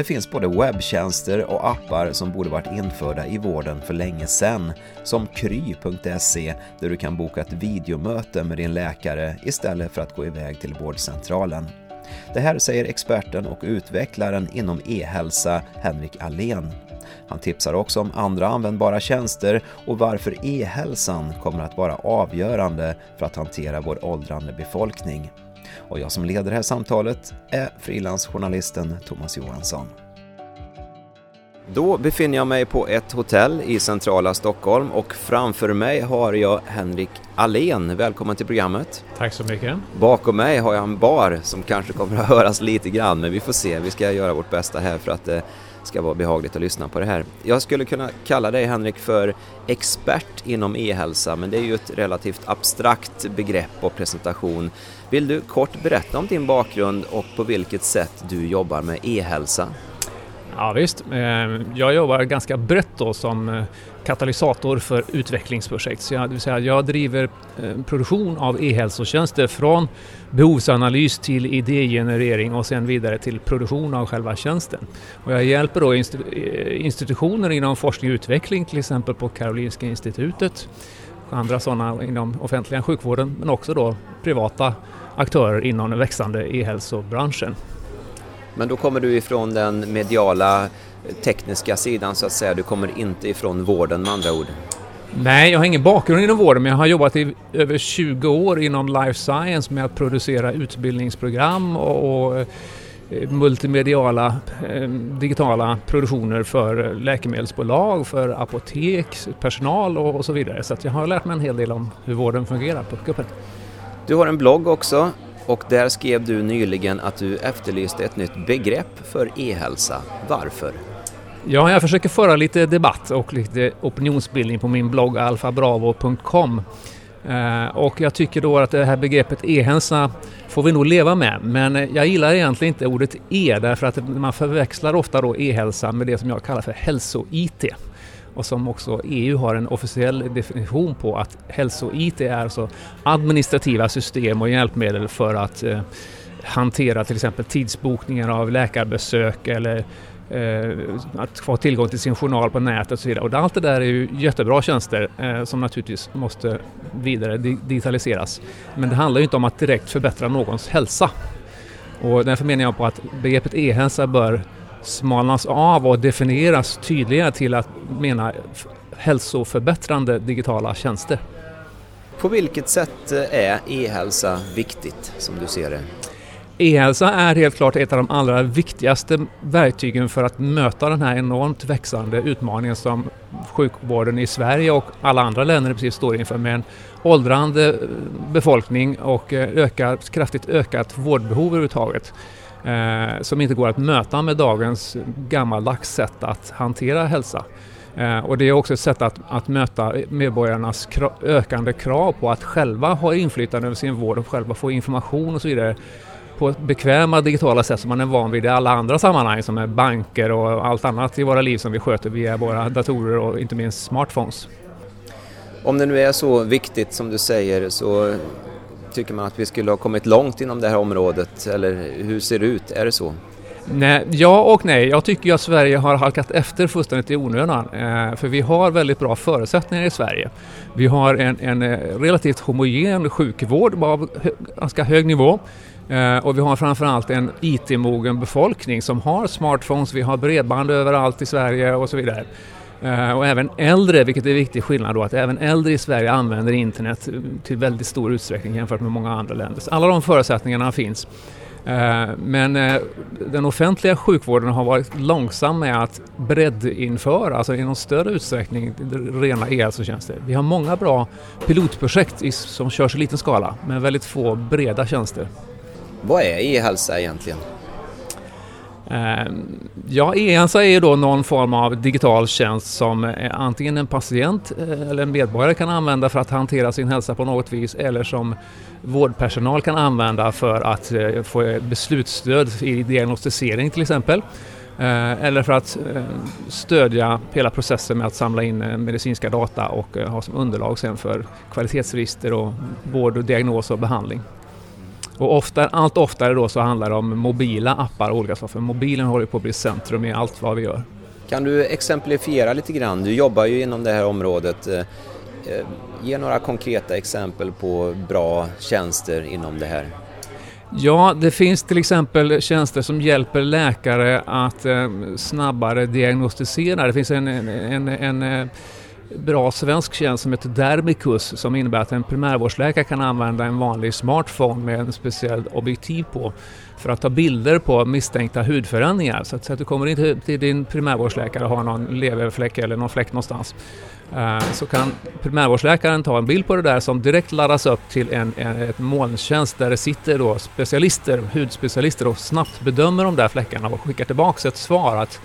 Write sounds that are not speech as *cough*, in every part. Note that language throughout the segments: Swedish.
Det finns både webbtjänster och appar som borde varit införda i vården för länge sedan, som kry.se där du kan boka ett videomöte med din läkare istället för att gå iväg till vårdcentralen. Det här säger experten och utvecklaren inom e-hälsa Henrik Allén. Han tipsar också om andra användbara tjänster och varför e-hälsan kommer att vara avgörande för att hantera vår åldrande befolkning. Och jag som leder det här samtalet är frilansjournalisten Thomas Johansson. Då befinner jag mig på ett hotell i centrala Stockholm och framför mig har jag Henrik Allén. Välkommen till programmet. Tack så mycket. Bakom mig har jag en bar som kanske kommer att *laughs* höras lite grann, men vi får se. Vi ska göra vårt bästa här för att det ska vara behagligt att lyssna på det här. Jag skulle kunna kalla dig Henrik för expert inom e-hälsa, men det är ju ett relativt abstrakt begrepp och presentation. Vill du kort berätta om din bakgrund och på vilket sätt du jobbar med e-hälsa? Ja, visst. Ehm, jag jobbar ganska brett då som eh, katalysator för utvecklingsprojekt. Så jag, det vill säga jag driver eh, produktion av e-hälsotjänster från behovsanalys till idégenerering och sen vidare till produktion av själva tjänsten. Och jag hjälper då eh, institutioner inom forskning och utveckling, till exempel på Karolinska institutet, och andra sådana inom offentliga sjukvården, men också då privata aktörer inom den växande e-hälsobranschen. Men då kommer du ifrån den mediala tekniska sidan så att säga. Du kommer inte ifrån vården med andra ord. Nej, jag har ingen bakgrund inom vården men jag har jobbat i över 20 år inom life science med att producera utbildningsprogram och, och eh, multimediala eh, digitala produktioner för läkemedelsbolag, för apotek, personal och, och så vidare. Så jag har lärt mig en hel del om hur vården fungerar på kuppen. Du har en blogg också och där skrev du nyligen att du efterlyste ett nytt begrepp för e-hälsa. Varför? Ja, jag försöker föra lite debatt och lite opinionsbildning på min blogg alfabravo.com. Eh, och jag tycker då att det här begreppet e-hälsa får vi nog leva med. Men jag gillar egentligen inte ordet e därför att man förväxlar ofta då e-hälsa med det som jag kallar för hälso-IT och som också EU har en officiell definition på att hälso-IT är alltså administrativa system och hjälpmedel för att eh, hantera till exempel tidsbokningar av läkarbesök eller eh, att få tillgång till sin journal på nätet och så vidare. Och allt det där är ju jättebra tjänster eh, som naturligtvis måste vidare digitaliseras. Men det handlar ju inte om att direkt förbättra någons hälsa. Och därför menar jag på att begreppet e-hälsa bör smalnas av och definieras tydligare till att mena hälsoförbättrande digitala tjänster. På vilket sätt är e-hälsa viktigt som du ser det? E-hälsa är helt klart ett av de allra viktigaste verktygen för att möta den här enormt växande utmaningen som sjukvården i Sverige och alla andra länder precis står inför med en åldrande befolkning och ökat, kraftigt ökat vårdbehov överhuvudtaget eh, som inte går att möta med dagens gammaldags sätt att hantera hälsa. Eh, och det är också ett sätt att, att möta medborgarnas kra ökande krav på att själva ha inflytande över sin vård och själva få information och så vidare på bekväma digitala sätt som man är van vid i alla andra sammanhang som är banker och allt annat i våra liv som vi sköter via våra datorer och inte minst smartphones. Om det nu är så viktigt som du säger så Tycker man att vi skulle ha kommit långt inom det här området eller hur ser det ut? Är det så? Nej, ja och nej. Jag tycker ju att Sverige har halkat efter fullständigt i onödan. Eh, för vi har väldigt bra förutsättningar i Sverige. Vi har en, en eh, relativt homogen sjukvård av ganska hög nivå. Eh, och vi har framförallt en IT-mogen befolkning som har smartphones, vi har bredband överallt i Sverige och så vidare. Eh, och även äldre, vilket är en viktig skillnad då, att även äldre i Sverige använder internet eh, till väldigt stor utsträckning jämfört med många andra länder. Så alla de förutsättningarna finns. Eh, men den offentliga sjukvården har varit långsam med att breddinföra, alltså i någon större utsträckning, rena e-hälsotjänster. Vi har många bra pilotprojekt som körs i liten skala, men väldigt få breda tjänster. Vad är e-hälsa egentligen? Ehm, ja, e-hälsa är då någon form av digital tjänst som eh, antingen en patient eh, eller en medborgare kan använda för att hantera sin hälsa på något vis eller som vårdpersonal kan använda för att eh, få beslutsstöd i diagnostisering till exempel. Eller för att stödja hela processen med att samla in medicinska data och ha som underlag sen för kvalitetsregister och vård, och diagnos och behandling. Och ofta, allt oftare då så handlar det om mobila appar av olika slag, för mobilen håller på att bli centrum i allt vad vi gör. Kan du exemplifiera lite grann? Du jobbar ju inom det här området. Eh, eh, ge några konkreta exempel på bra tjänster inom det här. Ja, det finns till exempel tjänster som hjälper läkare att eh, snabbare diagnostisera. Det finns en, en, en, en bra svensk tjänst som heter Dermicus som innebär att en primärvårdsläkare kan använda en vanlig smartphone med en speciell objektiv på för att ta bilder på misstänkta hudförändringar. Så att, så att du kommer in till din primärvårdsläkare och har någon leverfläck eller någon fläck någonstans eh, så kan primärvårdsläkaren ta en bild på det där som direkt laddas upp till en, en ett molntjänst där det sitter då specialister, hudspecialister och snabbt bedömer de där fläckarna och skickar tillbaks ett svar att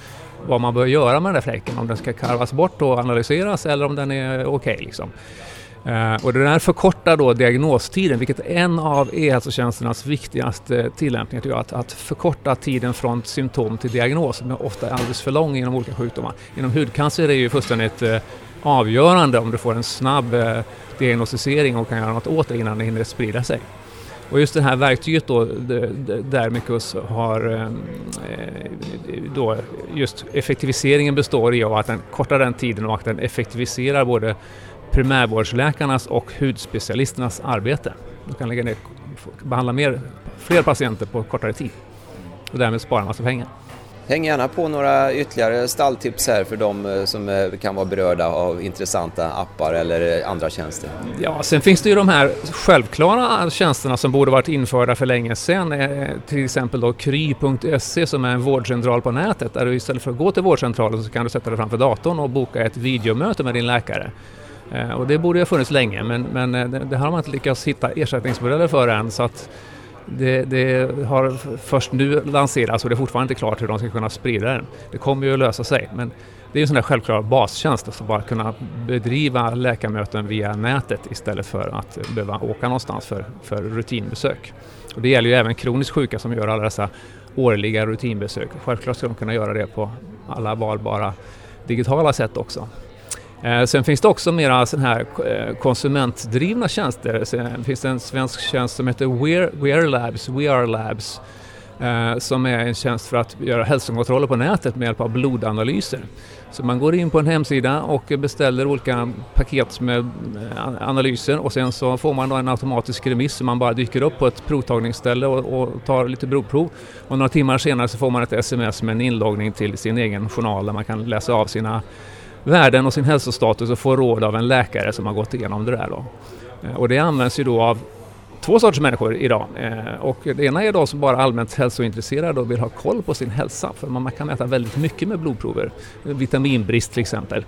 vad man bör göra med den där fläcken, om den ska karvas bort och analyseras eller om den är okej. Okay, liksom. Eh, och det där förkortar då diagnostiden, vilket är en av e-hälsotjänsternas viktigaste tillämpningar, tror jag, att, att förkorta tiden från symptom till diagnos, som ofta är alldeles för lång inom olika sjukdomar. Inom hudcancer är det ju fullständigt eh, avgörande om du får en snabb eh, diagnostisering och kan göra något åt det innan det hinner sprida sig. Och just det här verktyget då, Dermicus har ehm, eh, då just effektiviseringen består i att den kortar den tiden och att den effektiviserar både primärvårdsläkarnas och hudspecialisternas arbete. De kan lägga ner, behandla mer, fler patienter på kortare tid och därmed spara massa pengar. Häng gärna på några ytterligare stalltips här för de eh, som eh, kan vara berörda av intressanta appar eller eh, andra tjänster. Ja, sen finns det ju de här självklara tjänsterna som borde varit införda för länge sedan. Till exempel då kry.se som är en vårdcentral på nätet där du istället för att gå till vårdcentralen så kan du sätta dig framför datorn och boka ett videomöte med din läkare. Och det borde ha funnits länge men, men det har man inte lyckats hitta ersättningsmodeller för än så att det, det, har först nu lanserats och det är fortfarande inte klart hur de ska kunna sprida den. Det kommer ju att lösa sig men det är en sån där självklar bastjänst att bara kunna bedriva läkarmöten via nätet istället för att behöva åka någonstans för, för rutinbesök. Och det gäller ju även kroniskt sjuka som gör alla dessa årliga rutinbesök. Självklart ska de kunna göra det på alla valbara digitala sätt också. Eh, sen finns det också mera sån här eh, konsumentdrivna tjänster. Sen finns det en svensk tjänst som heter Wear, Wear Labs, We Are Labs, eh, som är en tjänst för att göra hälsokontroller på nätet med hjälp av blodanalyser. Så man går in på en hemsida och beställer olika paket med analyser och sen så får man då en automatisk remiss så man bara dyker upp på ett provtagningsställe och, och tar lite blodprov. Och några timmar senare så får man ett sms med en inloggning till sin egen journal där man kan läsa av sina värden och sin hälsostatus och får råd av en läkare som har gått igenom det där. Då. Eh, och det används ju då av två sorters människor idag. Eh, och det ena är de som bara är allmänt hälsointresserade och vill ha koll på sin hälsa. För man kan mäta väldigt mycket med blodprover. Eh, vitaminbrist till exempel.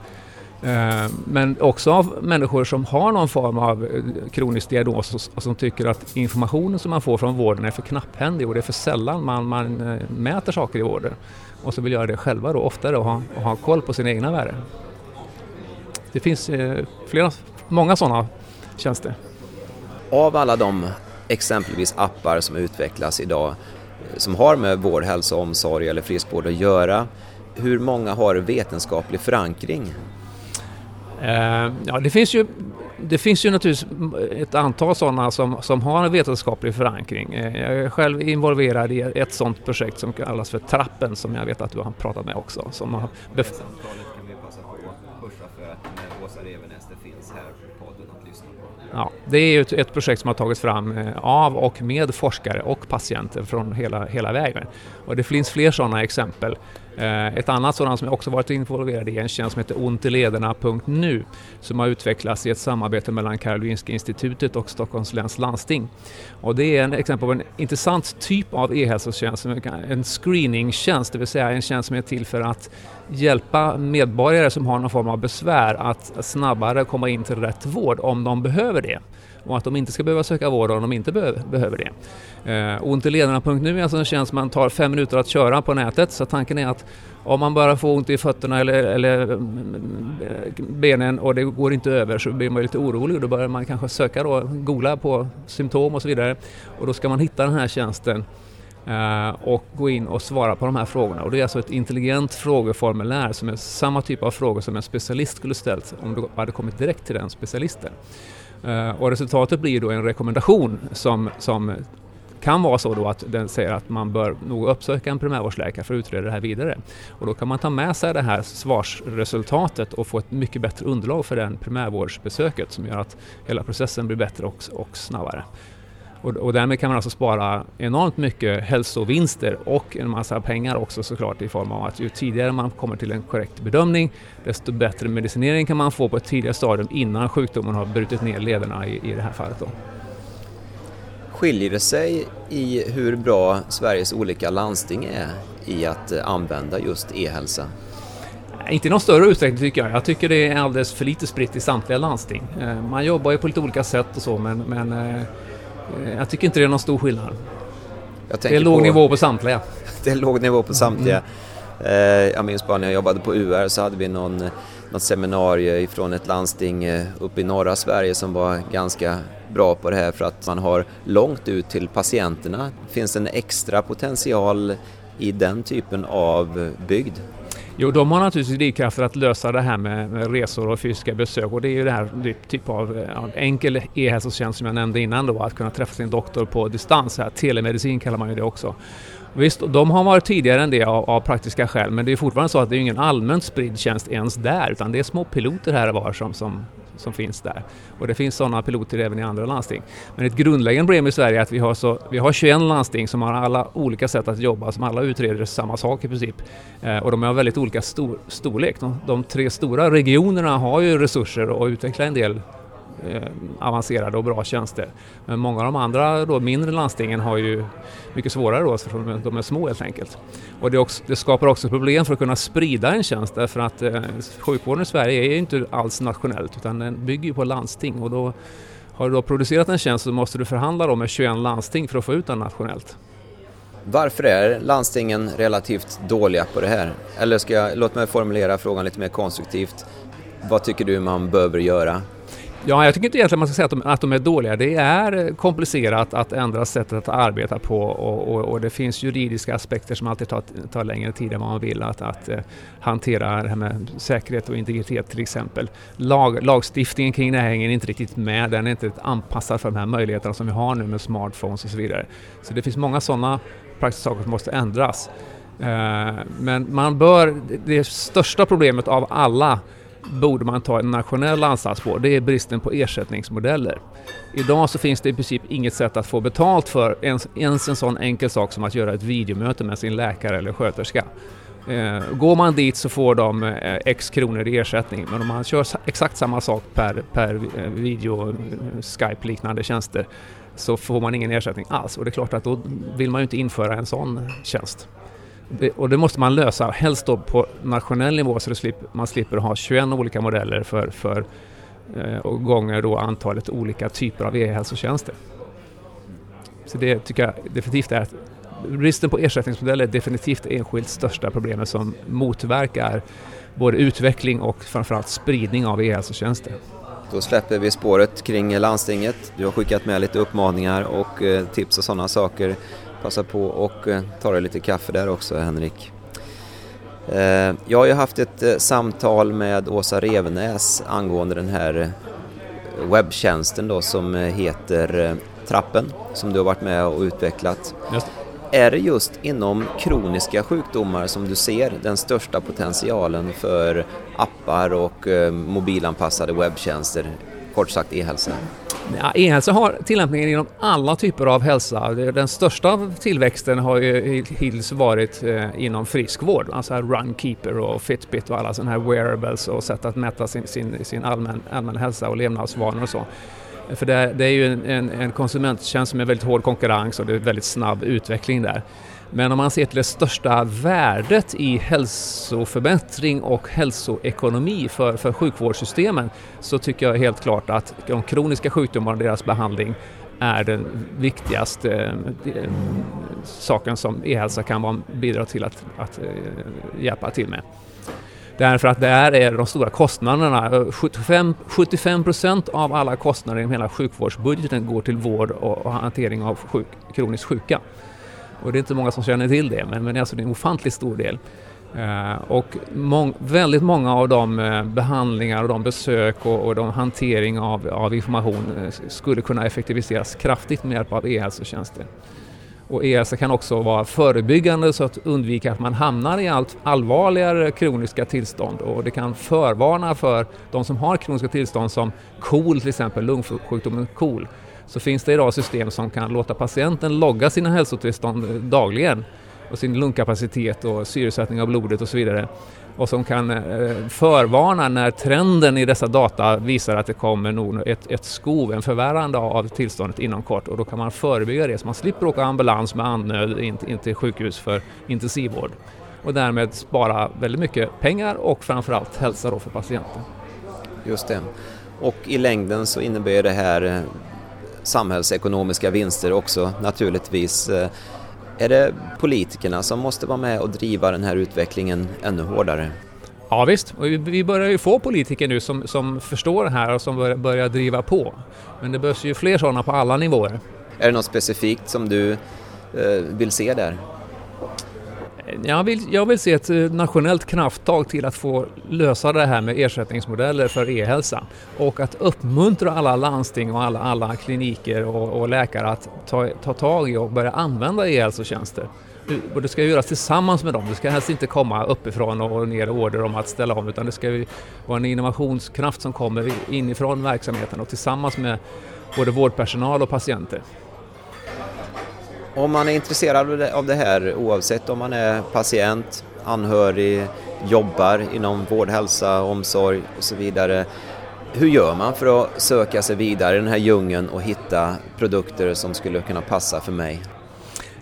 Men också av människor som har någon form av kronisk diagnos och som tycker att informationen som man får från vården är för knapphändig och det är för sällan man, man mäter saker i vården. Och så vill göra det själva då oftare och ha, och ha koll på sina egna värden. Det finns eh, flera, många sådana tjänster. Av alla de exempelvis appar som utvecklas idag eh, som har med vård, hälsa, omsorg eller friskvård att göra, hur många har vetenskaplig förankring? Eh, ja, det finns ju det finns ju naturligtvis ett antal sådana som, som har en vetenskaplig förankring. Jag är själv involverad i ett sådant projekt som kallas för Trappen som jag vet att du har pratat med också. Som har Ja, det är ett, ett projekt som har tagits fram eh, av och med forskare och patienter från hela, hela vägen. Och det finns fler sådana exempel. Eh, ett annat sådant som jag också varit involverad i är en tjänst som heter ontilederna.nu som har utvecklats i ett samarbete mellan Karolinska institutet och Stockholms läns landsting. Och det är en exempel på en intressant typ av e-hälsotjänst, en screeningtjänst, det vill säga en tjänst som är till för att hjälpa medborgare som har någon form av besvär att snabbare komma in till rätt vård om de behöver det. Och att de inte ska behöva söka vård om de inte behöver, behöver det. Eh, ontilederna.nu är alltså en tjänst man tar fem minuter att köra på nätet. Så tanken är att om man bara får ont i fötterna eller, eller mm, mm, benen och det går inte över så blir man lite orolig och då börjar man kanske söka då, googla på symptom och så vidare. Och då ska man hitta den här tjänsten. Eh, och gå in och svara på de här frågorna. Och det är alltså ett intelligent frågeformulär som är samma typ av frågor som en specialist skulle ställt om du hade kommit direkt till den specialisten. Eh, och resultatet blir då en rekommendation som, som kan vara så då att den säger att man bör nog uppsöka en primärvårdsläkare för att utreda det här vidare. Och då kan man ta med sig det här svarsresultatet och få ett mycket bättre underlag för den primärvårdsbesöket som gör att hela processen blir bättre och, och snabbare. Och, och därmed kan man alltså spara enormt mycket hälsovinster och en massa pengar också såklart i form av att ju tidigare man kommer till en korrekt bedömning desto bättre medicinering kan man få på ett tidigare stadium innan sjukdomen har brutit ner lederna i, i det här fallet. Då. Skiljer det sig i hur bra Sveriges olika landsting är i att använda just e-hälsa? Inte i någon större utsträckning tycker jag. Jag tycker det är alldeles för lite spritt i samtliga landsting. Eh, man jobbar ju på lite olika sätt och så men, men eh, jag tycker inte det är någon stor skillnad. det är låg på, nivå på samtliga. *laughs* det är låg nivå på samtliga. Mm. Jag minns bara när jag jobbade på UR så hade vi någon, något seminarium från ett landsting uppe i norra Sverige som var ganska bra på det här för att man har långt ut till patienterna. Det finns en extra potential i den typen av bygd. Jo, de har naturligtvis drivkrafter att lösa det här med, med, resor och fysiska besök och det är ju det här typ av eh, ja, enkel e-hälsotjänst som jag nämnde innan då, att kunna träffa sin doktor på distans. Här. Telemedicin kallar man ju det också. Visst, de har varit tidigare än det av, av, praktiska skäl men det är fortfarande så att det är ingen allmänt spridd tjänst ens där utan det är små piloter här och var som, som, som finns där. Och det finns sådana piloter även i andra landsting. Men ett grundläggande problem i Sverige är att vi har, så, vi har 21 landsting som har alla olika sätt att jobba, som alla utreder samma sak i princip. Eh, och de har väldigt olika stor, storlek. De, de tre stora regionerna har ju resurser att utveckla en del Eh, avancerade och bra tjänster. Men många av de andra då, mindre landstingen har ju mycket svårare då, för de är små helt enkelt. Och det, också, det, skapar också problem för att kunna sprida en tjänst därför att eh, sjukvården i Sverige är ju inte alls nationellt utan den bygger ju på landsting och då har du då producerat en tjänst så måste du förhandla med 21 landsting för att få ut den nationellt. Varför är landstingen relativt dåliga på det här? Eller ska jag, låt mig formulera frågan lite mer konstruktivt. Vad tycker du man behöver göra Ja, jag tycker inte egentligen man ska säga att de, att de är dåliga. Det är komplicerat att ändra sättet att arbeta på och, och, och det finns juridiska aspekter som alltid tar, tar längre tid än vad man vill att, att eh, hantera det här med säkerhet och integritet till exempel. Lag, lagstiftningen kring det här hänger inte riktigt med. Den är inte anpassad för de här möjligheterna som vi har nu med smartphones och så vidare. Så det finns många sådana praktiska saker som måste ändras. Eh, men man bör, det största problemet av alla borde man ta en nationell ansats på, det är bristen på ersättningsmodeller. Idag så finns det i princip inget sätt att få betalt för ens, ens en sån enkel sak som att göra ett videomöte med sin läkare eller sköterska. Eh, går man dit så får de eh, x kronor i ersättning men om man kör exakt samma sak per, per eh, video, Skype-liknande tjänster så får man ingen ersättning alls och det är klart att då vill man ju inte införa en sån tjänst. Eh, och det måste man lösa, helst då på nationell nivå så slipper, man slipper ha 21 olika modeller för, för eh, och gånger då antalet olika typer av e-hälsotjänster. Så det tycker jag definitivt är att bristen på ersättningsmodeller är definitivt det enskilt största problemet som motverkar både utveckling och framförallt spridning av e-hälsotjänster. Då släpper vi spåret kring landstinget. Du har skickat med lite uppmaningar och eh, tips och sådana saker passa på och eh, ta dig lite kaffe där också Henrik. Eh, jag har ju haft ett eh, samtal med Åsa Revenäs angående den här webbtjänsten då som heter Trappen som du har varit med och utvecklat. Just. Är det just inom kroniska sjukdomar som du ser den största potentialen för appar och mobilanpassade webbtjänster, kort sagt e-hälsa? Ja, e-hälsa har tillämpningar inom alla typer av hälsa. Den största tillväxten har ju hittills varit eh, inom friskvård, alltså Runkeeper och Fitbit och alla sådana här wearables och sätt att mäta sin, sin, sin allmän, allmän hälsa och levnadsvanor och så. För det, det är ju en, en, en konsumenttjänst som är väldigt hård konkurrens och det är väldigt snabb utveckling där. Men om man ser till det största värdet i hälsoförbättring och hälsoekonomi för, för sjukvårdssystemen så tycker jag helt klart att de kroniska sjukdomarna och deras behandling är den viktigaste eh, saken som e-hälsa kan bidra till att, att eh, hjälpa till med. Därför att där är de stora kostnaderna. 75, 75 procent av alla kostnader i hela sjukvårdsbudgeten går till vård och, och hantering av sjuk, kroniskt sjuka. Och det är inte många som känner till det, men, men alltså det är alltså en ofantligt stor del. Eh, och mång, väldigt många av de eh, behandlingar och de besök och, och de hantering av, av information eh, skulle kunna effektiviseras kraftigt med hjälp av e-hälsotjänster. Och e-hälsa kan också vara förebyggande så att undvika att man hamnar i allt allvarligare kroniska tillstånd och det kan förvarna för de som har kroniska tillstånd som KOL till exempel, lungsjukdomen KOL. Så finns det idag system som kan låta patienten logga sina hälsotillstånd eh, dagligen och sin lungkapacitet och syresättning av blodet och så vidare och som kan eh, förvarna när trenden i dessa data visar att det kommer nog ett, ett skov, en förvärrande av tillståndet inom kort och då kan man förebygga det så man slipper åka ambulans med andnöd in, in till sjukhus för intensivvård och därmed spara väldigt mycket pengar och framförallt hälsa då för patienten. Just det. Och i längden så innebär det här eh, samhällsekonomiska vinster också naturligtvis. Eh, är det politikerna som måste vara med och driva den här utvecklingen ännu hårdare? Ja visst, och vi börjar ju få politiker nu som, som förstår det här och som börjar, börjar driva på. Men det behövs ju fler sådana på alla nivåer. Är det något specifikt som du eh, vill se där? Jag vill, jag vill se ett eh, nationellt krafttag till att få lösa det här med ersättningsmodeller för e-hälsa och att uppmuntra alla landsting och alla, alla kliniker och, och läkare att ta, ta tag i och börja använda e-hälsotjänster. Och det ska göras tillsammans med dem. Det ska helst inte komma uppifrån och ner order om att ställa om utan det ska vara en innovationskraft som kommer inifrån verksamheten och tillsammans med både vårdpersonal och patienter. Om man är intresserad av det här oavsett om man är patient, anhörig, jobbar inom vård, hälsa, omsorg och så vidare. Hur gör man för att söka sig vidare i den här djungeln och hitta produkter som skulle kunna passa för mig?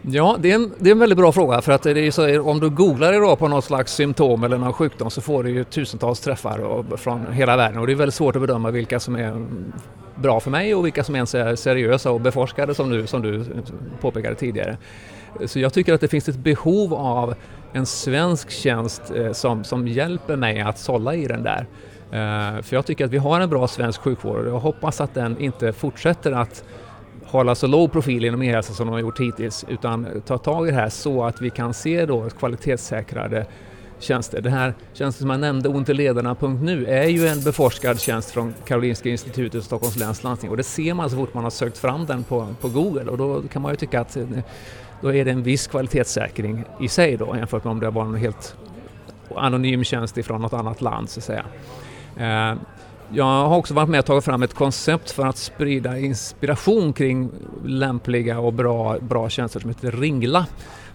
Ja, det är, en, det är en väldigt bra fråga för att det är så, om du googlar idag på något slags symptom eller någon sjukdom så får du ju tusentals träffar från hela världen och det är väldigt svårt att bedöma vilka som är bra för mig och vilka som ens är seriösa och beforskade som du, som du påpekade tidigare. Så jag tycker att det finns ett behov av en svensk tjänst eh, som, som hjälper mig att sålla i den där. Eh, för jag tycker att vi har en bra svensk sjukvård och jag hoppas att den inte fortsätter att hålla så låg profil inom e-hälsa som de har gjort hittills utan ta tag i det här så att vi kan se då kvalitetssäkrade tjänster. Den här tjänsten som jag nämnde, ontelederna.nu, är ju en beforskad tjänst från Karolinska institutet och Stockholms läns landsting och det ser man så fort man har sökt fram den på, på Google och då kan man ju tycka att eh, då är det en viss kvalitetssäkring i sig då jämfört med om det var en helt anonym tjänst ifrån något annat land så att säga. Eh, jag har också varit med och tagit fram ett koncept för att sprida inspiration kring lämpliga och bra, bra tjänster som heter Ringla.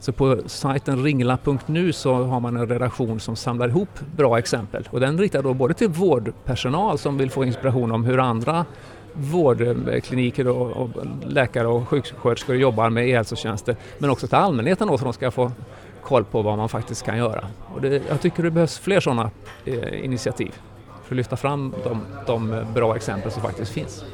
Så på sajten ringla.nu så har man en redaktion som samlar ihop bra exempel och den riktar då både till vårdpersonal som vill få inspiration om hur andra vårdkliniker och, och läkare och sjuksköterskor jobbar med e-hälsotjänster men också till allmänheten då så de ska få koll på vad man faktiskt kan göra. Och det, jag tycker det behövs fler sådana eh, initiativ för att lyfta fram de, de bra exempel som faktiskt finns.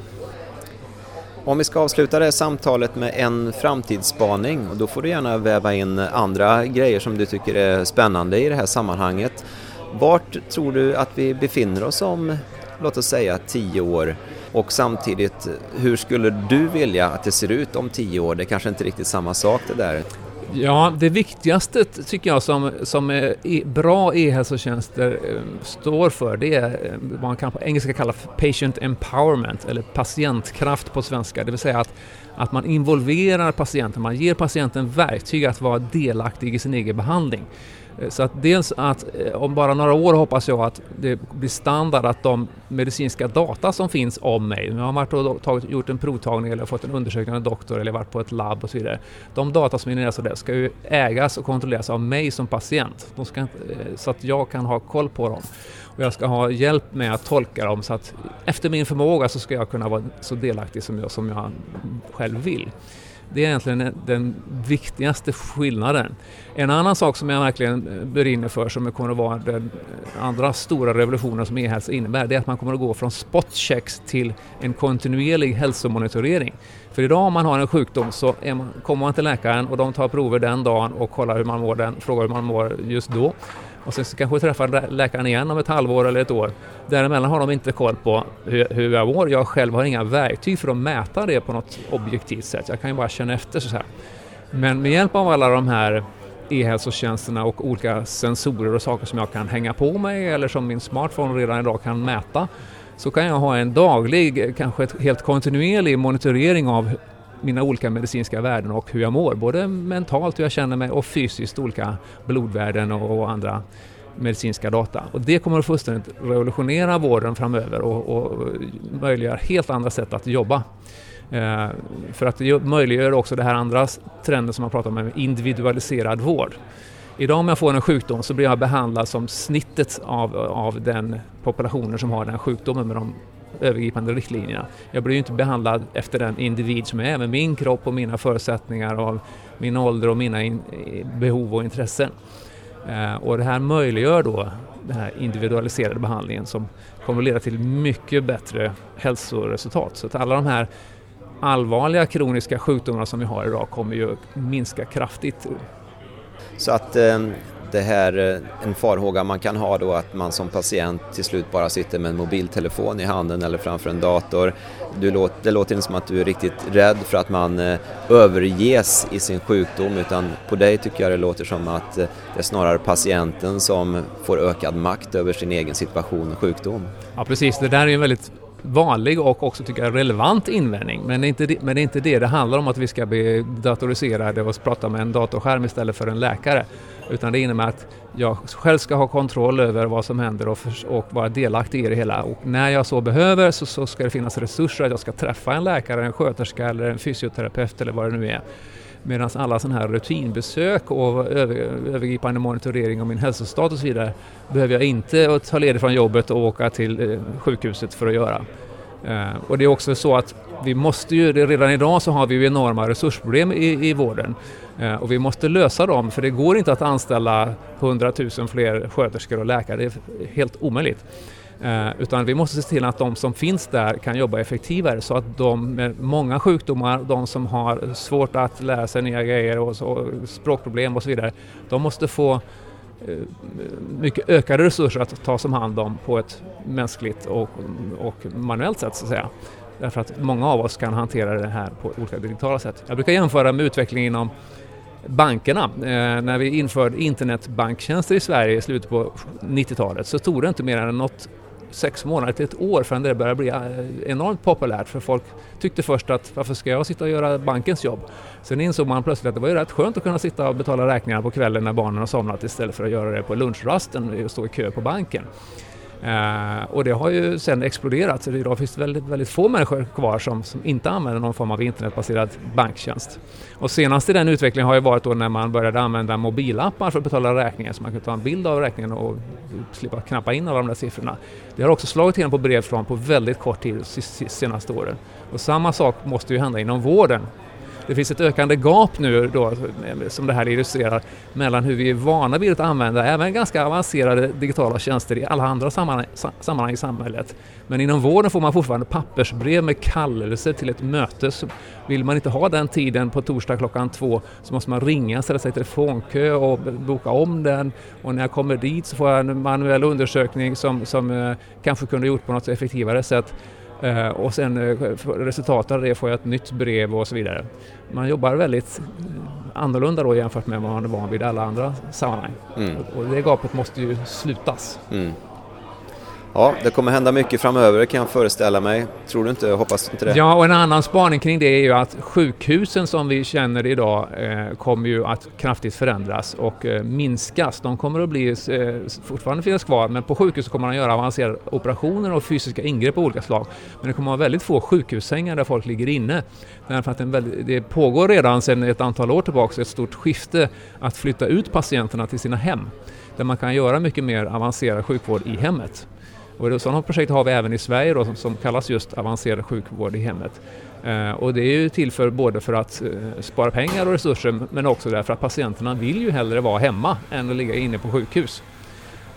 Om vi ska avsluta det här samtalet med en framtidsspaning och då får du gärna väva in andra grejer som du tycker är spännande i det här sammanhanget. Vart tror du att vi befinner oss om, låt oss säga, tio år? Och samtidigt, hur skulle du vilja att det ser ut om tio år? Det är kanske inte riktigt samma sak det där. Ja, det viktigaste tycker jag som, som e bra e-hälsotjänster eh, står för det är eh, vad man kan på engelska kalla för patient empowerment eller patientkraft på svenska. Det vill säga att, att man involverar patienten, man ger patienten verktyg att vara delaktig i sin egen behandling. Eh, så att dels att eh, om bara några år hoppas jag att det blir standard att de medicinska data som finns om mig, jag har varit och tagit, gjort en provtagning eller fått en undersökning av en doktor eller varit på ett labb och så vidare. De data som genereras av det ska ju ägas och kontrolleras av mig som patient. De ska, eh, så att jag kan ha koll på dem. Och jag ska ha hjälp med att tolka dem så att efter min förmåga så ska jag kunna vara så delaktig som jag, som jag själv vill. Det är egentligen den viktigaste skillnaden. En annan sak som jag verkligen brinner för som kommer att vara den andra stora revolutionen som e-hälsa innebär, det är att man kommer att gå från spotchecks till en kontinuerlig hälsomonitorering. För idag om man har en sjukdom så man, kommer man till läkaren och de tar prover den dagen och kollar hur man mår, den, frågar hur man mår just då och sen så kanske jag träffar läkaren igen om ett halvår eller ett år. Däremellan har de inte koll på hur, hur jag mår. Jag själv har inga verktyg för att mäta det på något objektivt sätt. Jag kan ju bara känna efter så här. Men med hjälp av alla de här e-hälsotjänsterna och olika sensorer och saker som jag kan hänga på mig eller som min smartphone redan idag kan mäta så kan jag ha en daglig, kanske ett helt kontinuerlig monitorering av mina olika medicinska värden och hur jag mår. Både mentalt, hur jag känner mig och fysiskt olika blodvärden och, och andra medicinska data. Och det kommer att fullständigt revolutionera vården framöver och, och möjliggöra helt andra sätt att jobba. Eh, för att det möjliggör också det här andra trenden som man pratar om, individualiserad vård. Idag om jag får en sjukdom så blir jag behandlad som snittet av, av den populationen som har den sjukdomen med de övergripande riktlinjerna. Jag blir ju inte behandlad efter den individ som är med min kropp och mina förutsättningar av min ålder och mina in, behov och intressen. Eh, och det här möjliggör då den här individualiserade behandlingen som kommer att leda till mycket bättre hälsoresultat. Så att alla de här allvarliga kroniska sjukdomarna som vi har idag kommer ju minska kraftigt. Så att eh, det här, eh, en farhåga man kan ha då att man som patient till slut bara sitter med en mobiltelefon i handen eller framför en dator. Du låter, det låter inte som att du är riktigt rädd för att man eh, överges i sin sjukdom utan på dig tycker jag det låter som att eh, det är snarare patienten som får ökad makt över sin egen situation och sjukdom. Ja precis, det där är en väldigt vanlig och också tycker jag relevant invändning. Men det, är inte det, men det är inte det det handlar om att vi ska bli datoriserade och prata med en datorskärm istället för en läkare. Utan det innebär att jag själv ska ha kontroll över vad som händer och, för, och vara delaktig i det hela. Och när jag så behöver så, så, ska det finnas resurser att jag ska träffa en läkare, en sköterska eller en fysioterapeut eller vad det nu är. Medan alla sådana här rutinbesök och över, övergripande monitorering av min hälsostat och så vidare behöver jag inte ta ledigt från jobbet och åka till eh, sjukhuset för att göra. Eh, och det är också så att vi måste ju, redan idag så har vi ju enorma resursproblem i, i vården. Eh, och vi måste lösa dem för det går inte att anställa 100 000 fler sköterskor och läkare, det är helt omöjligt. Eh, utan vi måste se till att de som finns där kan jobba effektivare så att de med många sjukdomar, de som har svårt att lära sig nya grejer och, språkproblem och så vidare, de måste få Eh, mycket ökade resurser att ta som hand om på ett mänskligt och, och manuellt sätt så att säga. Därför att många av oss kan hantera det här på olika digitala sätt. Jag brukar jämföra med utvecklingen inom bankerna. Eh, när vi införde internetbanktjänster i Sverige i slutet på 90-talet så tog det inte mer än något sex månader till ett år förrän det började bli eh, enormt populärt för folk tyckte först att varför ska jag sitta och göra bankens jobb? Sen insåg man plötsligt att det var ju rätt skönt att kunna sitta och betala räkningar på kvällen när barnen har somnat istället för att göra det på lunchrasten och stå i kö på banken. Uh, och det har ju sen exploderat så idag finns det väldigt, väldigt få människor kvar som, som inte använder någon form av internetbaserad banktjänst. Och senast i den utvecklingen har ju varit då när man började använda mobilappar för att betala räkningar så man kunde ta en bild av räkningen och slippa knappa in alla de där siffrorna. Det har också slagit igenom på bred front på väldigt kort tid de senaste åren. Och samma sak måste ju hända inom vården det finns ett ökande gap nu då, som det här illustrerar, mellan hur vi är vana vid att använda även ganska avancerade digitala tjänster i alla andra sammanhang, sammanhang i samhället. Men inom vården får man fortfarande pappersbrev med kallelse till ett möte. Så vill man inte ha den tiden på torsdag klockan två så måste man ringa, ställa sig i telefonkö och boka om den. Och när jag kommer dit så får jag en manuell undersökning som, som eh, kanske kunde gjort på något effektivare sätt. Uh, och sen uh, resultatet av det får jag ett nytt brev och så vidare. Man jobbar väldigt annorlunda då jämfört med vad man är van vid i alla andra sammanhang. Mm. Och, och det gapet måste ju slutas. Mm. Ja, det kommer hända mycket framöver kan jag föreställa mig. Tror du inte, hoppas inte det? Ja, och en annan spaning kring det är ju att sjukhusen som vi känner idag eh, kommer ju att kraftigt förändras och eh, minskas. De kommer att bli, eh, fortfarande finnas kvar, men på sjukhus kommer man att göra avancerade operationer och fysiska ingrepp av olika slag. Men det kommer att vara väldigt få sjukhussängar där folk ligger inne. Därför att väldigt, det pågår redan sedan ett antal år tillbaka ett stort skifte att flytta ut patienterna till sina hem där man kan göra mycket mer avancerad sjukvård i hemmet. Och sådana projekt har vi även i Sverige då, som, som kallas just avancerad sjukvård i hemmet. Eh, och det är ju till för både för att eh, spara pengar och resurser men också därför att patienterna vill ju hellre vara hemma än att ligga inne på sjukhus.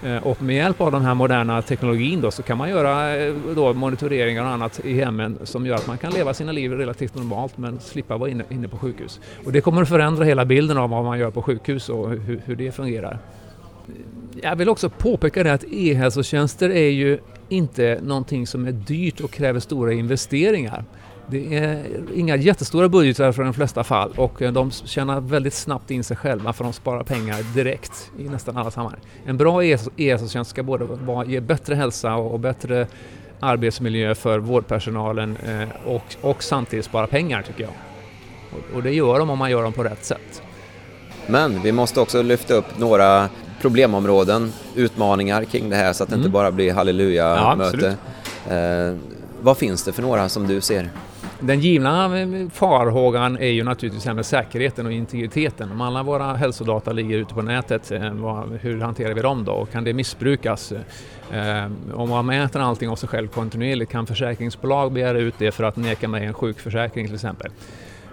Eh, och med hjälp av den här moderna teknologin då så kan man göra eh, då monitoreringar och annat i hemmen som gör att man kan leva sina liv relativt normalt men slippa vara inne, inne på sjukhus. Och det kommer att förändra hela bilden av vad man gör på sjukhus och hur, hur det fungerar. Jag vill också påpeka det att e-hälsotjänster är ju inte någonting som är dyrt och kräver stora investeringar. Det är inga jättestora budgetar för de flesta fall och eh, de tjänar väldigt snabbt in sig själva för de sparar pengar direkt i nästan alla sammanhang. En bra e-hälsotjänst ska både ge bättre hälsa och bättre arbetsmiljö för vårdpersonalen eh, och, och samtidigt spara pengar tycker jag. Och det gör de om man gör dem på rätt sätt. Men vi måste också lyfta upp några problemområden, utmaningar kring det här så att det mm. inte bara blir halleluja-möte. Ja, eh, vad finns det för några som du ser? Den givna farhågan är ju naturligtvis här med säkerheten och integriteten. Om alla våra hälsodata ligger ute på nätet, eh, hur hanterar vi dem då? Och kan det missbrukas? Eh, om man mäter allting av sig själv kontinuerligt, kan försäkringsbolag begära ut det för att neka mig en sjukförsäkring till exempel?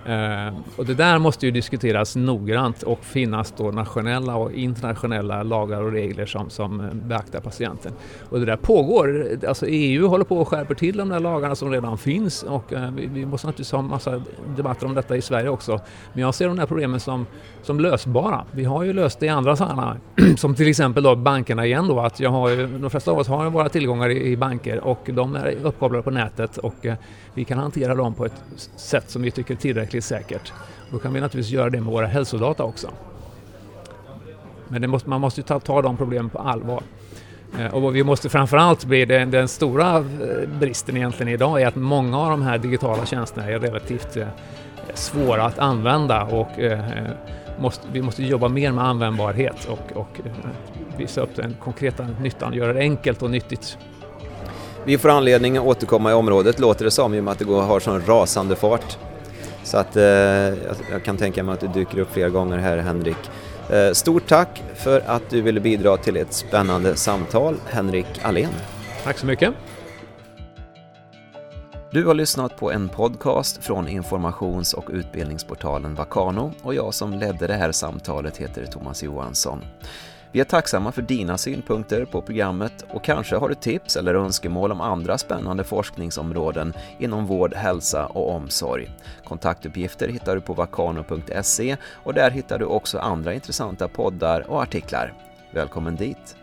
Eh, och det där måste ju diskuteras noggrant och finnas då nationella och internationella lagar och regler som, som beaktar patienten. Och det där pågår, alltså EU håller på och skärper till de där lagarna som redan finns och eh, vi, vi, måste naturligtvis ha massa debatter om detta i Sverige också. Men jag ser de där problemen som, som lösbara. Vi har ju löst det i andra sammanhang, *clears throat* som till exempel då bankerna igen då, att jag har ju, de flesta av oss har våra tillgångar i, i banker och de är uppkopplade på nätet och eh, vi kan hantera dem på ett sätt som vi tycker är tillräckligt säkert. Då kan vi naturligtvis göra det med våra hälsodata också. Men måste, man måste ta, ta de problemen på allvar. Eh, och vad vi måste framförallt bli den, den, stora eh, bristen egentligen idag är att många av de här digitala tjänsterna är relativt eh, svåra att använda och måste, vi måste jobba mer med användbarhet och, och visa upp den konkreta nyttan, göra det enkelt och nyttigt. Vi får anledning att återkomma i området låter det som i och med att det går, har sån rasande fart. Så att eh, jag kan tänka mig att du dyker upp flera gånger här Henrik. Eh, stort tack för att du ville bidra till ett spännande samtal, Henrik Allén. Tack så mycket. Du har lyssnat på en podcast från informations och utbildningsportalen Vakano och jag som ledde det här samtalet heter Thomas Johansson. Vi är tacksamma för dina synpunkter på programmet och kanske har du tips eller önskemål om andra spännande forskningsområden inom vård, hälsa och omsorg. Kontaktuppgifter hittar du på vakano.se och där hittar du också andra intressanta poddar och artiklar. Välkommen dit!